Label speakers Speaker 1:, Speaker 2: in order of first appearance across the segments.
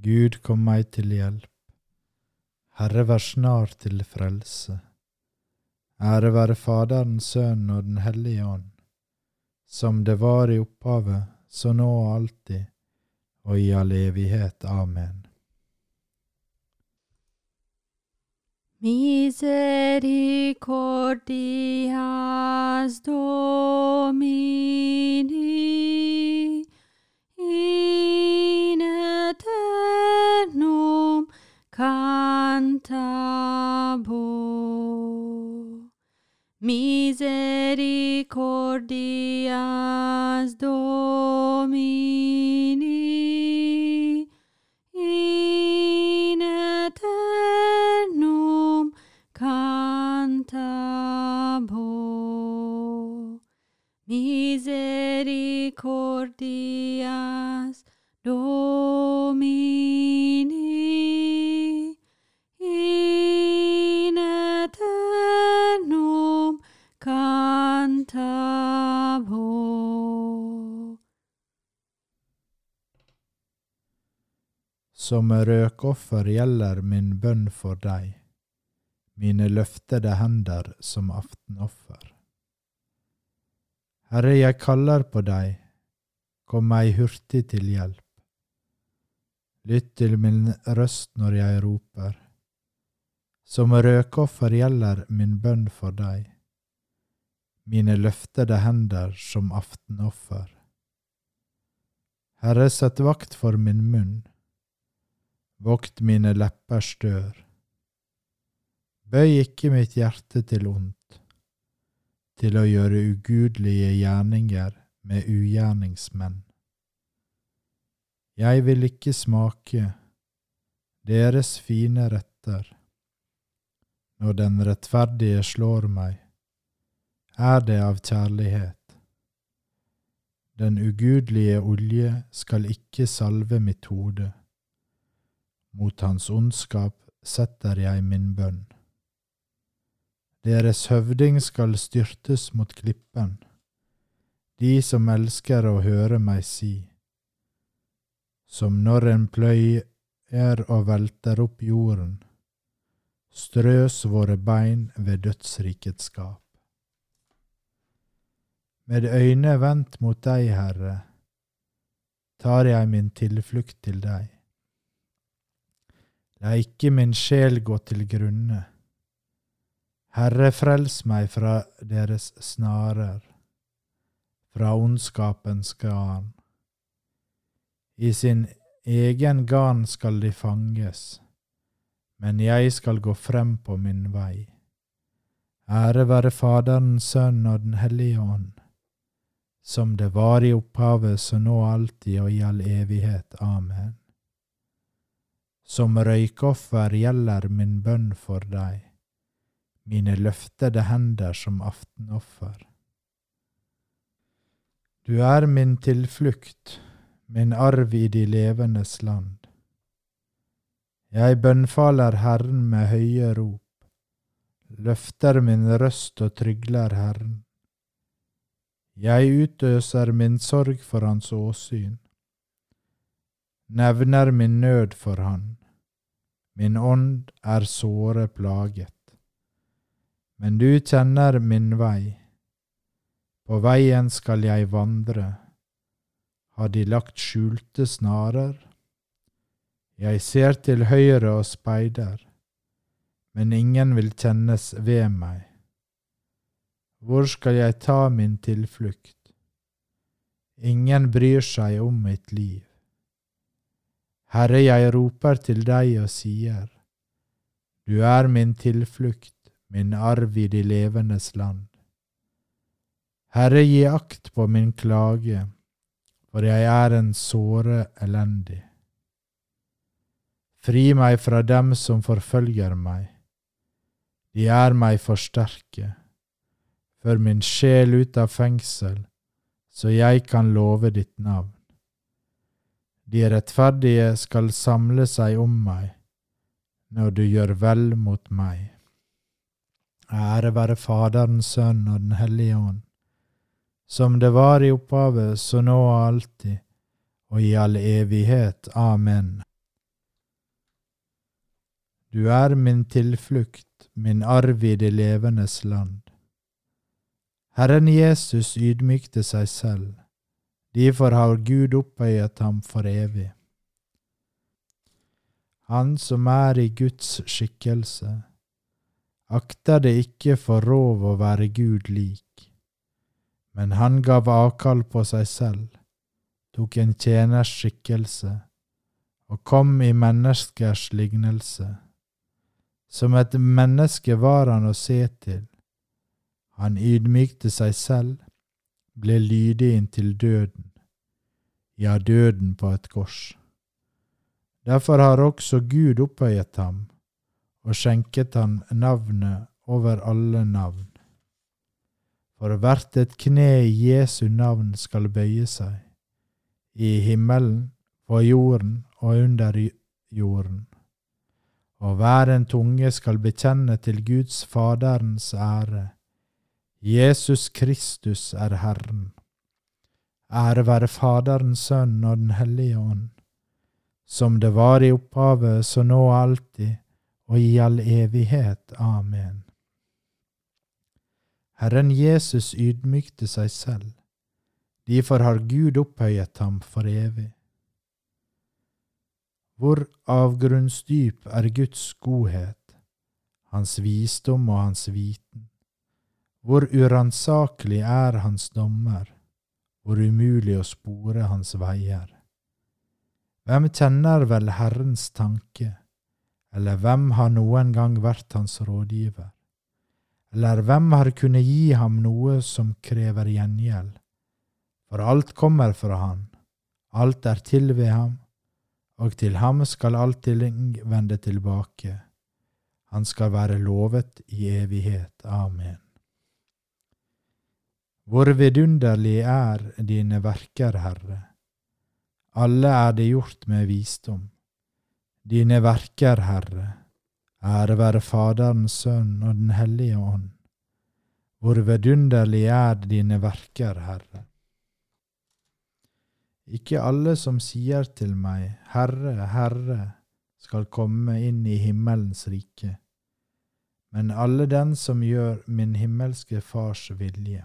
Speaker 1: Gud, kom meg til hjelp. Herre, vær snar til frelse. Ære være Faderen, Sønnen og Den hellige ånd, som det var i opphavet, så nå og alltid, og i all evighet. Amen.
Speaker 2: Misericordias Domini Misericordias
Speaker 1: Som røkoffer gjelder min bønn for deg, mine løftede hender som aftenoffer. Herre, jeg kaller på deg, kom meg hurtig til hjelp. Lytt til min røst når jeg roper. Som røkoffer gjelder min bønn for deg, mine løftede hender som aftenoffer. Herre, sett vakt for min munn, vokt mine leppers dør. Bøy ikke mitt hjerte til ondt, til å gjøre ugudelige gjerninger med ugjerningsmenn. Jeg vil ikke smake deres fine retter. Når den rettferdige slår meg, er det av kjærlighet. Den ugudelige olje skal ikke salve mitt hode. Mot hans ondskap setter jeg min bønn. Deres høvding skal styrtes mot klippen, de som elsker å høre meg si. Som når en pløyer og velter opp jorden, strøs våre bein ved dødsrikets skap. Med øyne vendt mot deg, Herre, tar jeg min tilflukt til deg. La ikke min sjel gå til grunne. Herre, frels meg fra deres snarer, fra ondskapens garn. I sin egen garn skal de fanges, men jeg skal gå frem på min vei. Ære være Faderen, Sønnen og Den hellige ånd, som det var i opphavet, så nå alltid og i all evighet. Amen. Som røykoffer gjelder min bønn for deg, mine løftede hender som aftenoffer. Du er min tilflukt, min arv i de levendes land. Jeg bønnfaler Herren med høye rop, løfter min røst og trygler Herren. Jeg utøser min sorg for hans åsyn, nevner min nød for han. Min ånd er såre plaget. Men du kjenner min vei. På veien skal jeg vandre. Har de lagt skjulte snarer? Jeg ser til høyre og speider, men ingen vil kjennes ved meg. Hvor skal jeg ta min tilflukt? Ingen bryr seg om mitt liv. Herre, jeg roper til deg og sier, Du er min tilflukt, min arv i de levendes land. Herre, gi akt på min klage, for jeg er en såre elendig. Fri meg fra dem som forfølger meg, de er meg for sterke. Før min sjel ut av fengsel, så jeg kan love ditt navn. De rettferdige skal samle seg om meg når du gjør vel mot meg. Ære være Faderen, Sønnen og Den hellige ånd, som det var i opphavet, så nå og alltid, og i all evighet. Amen. Du er min tilflukt, min arv i det levendes land. Herren Jesus ydmykte seg selv, derfor har Gud opphøyet ham for evig. Han som er i Guds skikkelse, akter det ikke for rov å være Gud lik, men han gav avkall på seg selv, tok en tjeners skikkelse og kom i menneskers lignelse. Som et menneske var han å se til. Han ydmykte seg selv, ble lydig inntil døden, ja, døden på et kors. Derfor har også Gud opphøyet ham og skjenket han navnet over alle navn. For hvert et kne i Jesu navn skal bøye seg, i himmelen, på jorden og under jorden. Og hver en tunge skal bekjenne til Guds Faderens ære. Jesus Kristus er Herren. Ære være Faderen, Sønn og Den hellige ånd som det var i opphavet, så nå og alltid, og i all evighet. Amen. Herren Jesus ydmykte seg selv, derfor har Gud opphøyet ham for evig. Hvor avgrunnsdyp er Guds godhet, hans visdom og hans viten. Hvor uransakelig er hans dommer, hvor umulig å spore hans veier. Hvem kjenner vel Herrens tanke, eller hvem har noen gang vært hans rådgiver? Eller hvem har kunnet gi ham noe som krever gjengjeld? For alt kommer fra Han, alt er til ved ham, og til ham skal alt vende tilbake. Han skal være lovet i evighet. Amen. Hvor vidunderlig er dine verker, Herre alle er det gjort med visdom. Dine verker, Herre, ære være Faderens Sønn og Den hellige ånd. Hvor vidunderlig er dine verker, Herre. Ikke alle som sier til meg, Herre, Herre, skal komme inn i himmelens rike, men alle den som gjør min himmelske Fars vilje.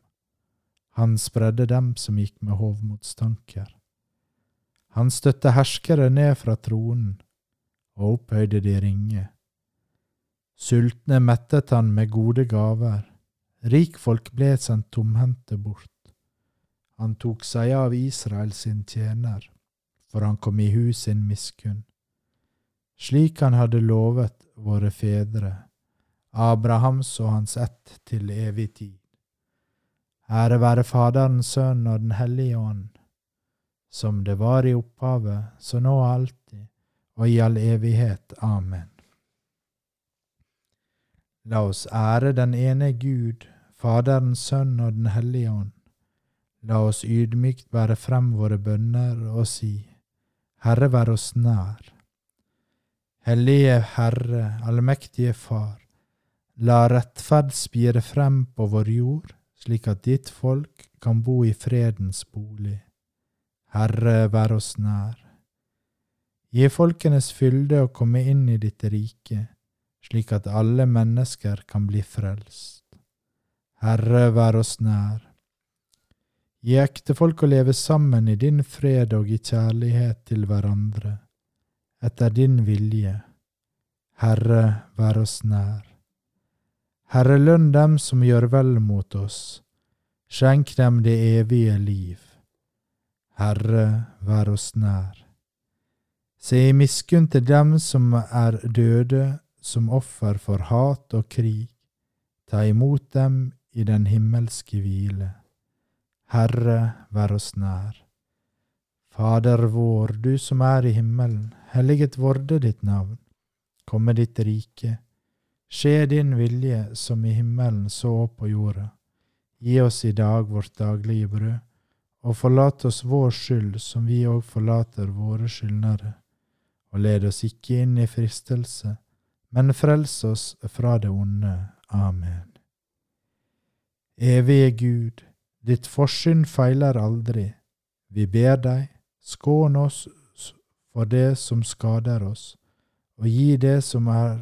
Speaker 1: Han spredde dem som gikk med hovmodstanker. Han støtte herskere ned fra tronen og opphøyde de ringe. Sultne mettet han med gode gaver, rikfolk ble sendt tomhendte bort. Han tok seg av Israel sin tjener, for han kom i hus sin miskunn. Slik han hadde lovet våre fedre, Abrahams og hans ett til evig tid. Ære være Faderen, Sønnen og Den hellige ånd, som det var i opphavet, så nå og alltid, og i all evighet. Amen. La oss ære den ene Gud, Faderen, Sønn og Den hellige ånd. La oss ydmykt bære frem våre bønner og si, Herre, vær oss nær. Hellige Herre, allmektige Far, la rettferd spire frem på vår jord slik at ditt folk kan bo i fredens bolig. Herre, vær oss nær. Gi folkenes fylde å komme inn i ditt rike, slik at alle mennesker kan bli frelst. Herre, vær oss nær. Gi ektefolk å leve sammen i din fred og i kjærlighet til hverandre, etter din vilje. Herre, vær oss nær. Herre, lønn dem som gjør vel mot oss, skjenk dem det evige liv. Herre, vær oss nær. Se i miskunn til dem som er døde som offer for hat og krig, ta imot dem i den himmelske hvile. Herre, vær oss nær. Fader vår, du som er i himmelen, helliget vorde ditt navn. komme ditt rike. Skje din vilje som i himmelen så på jorda. Gi oss i dag vårt daglige brød, og forlat oss vår skyld som vi òg forlater våre skyldnere. Og led oss ikke inn i fristelse, men frels oss fra det onde. Amen. Evige Gud, ditt forsyn feiler aldri. Vi ber deg, skån oss for det som skader oss, og gi det som er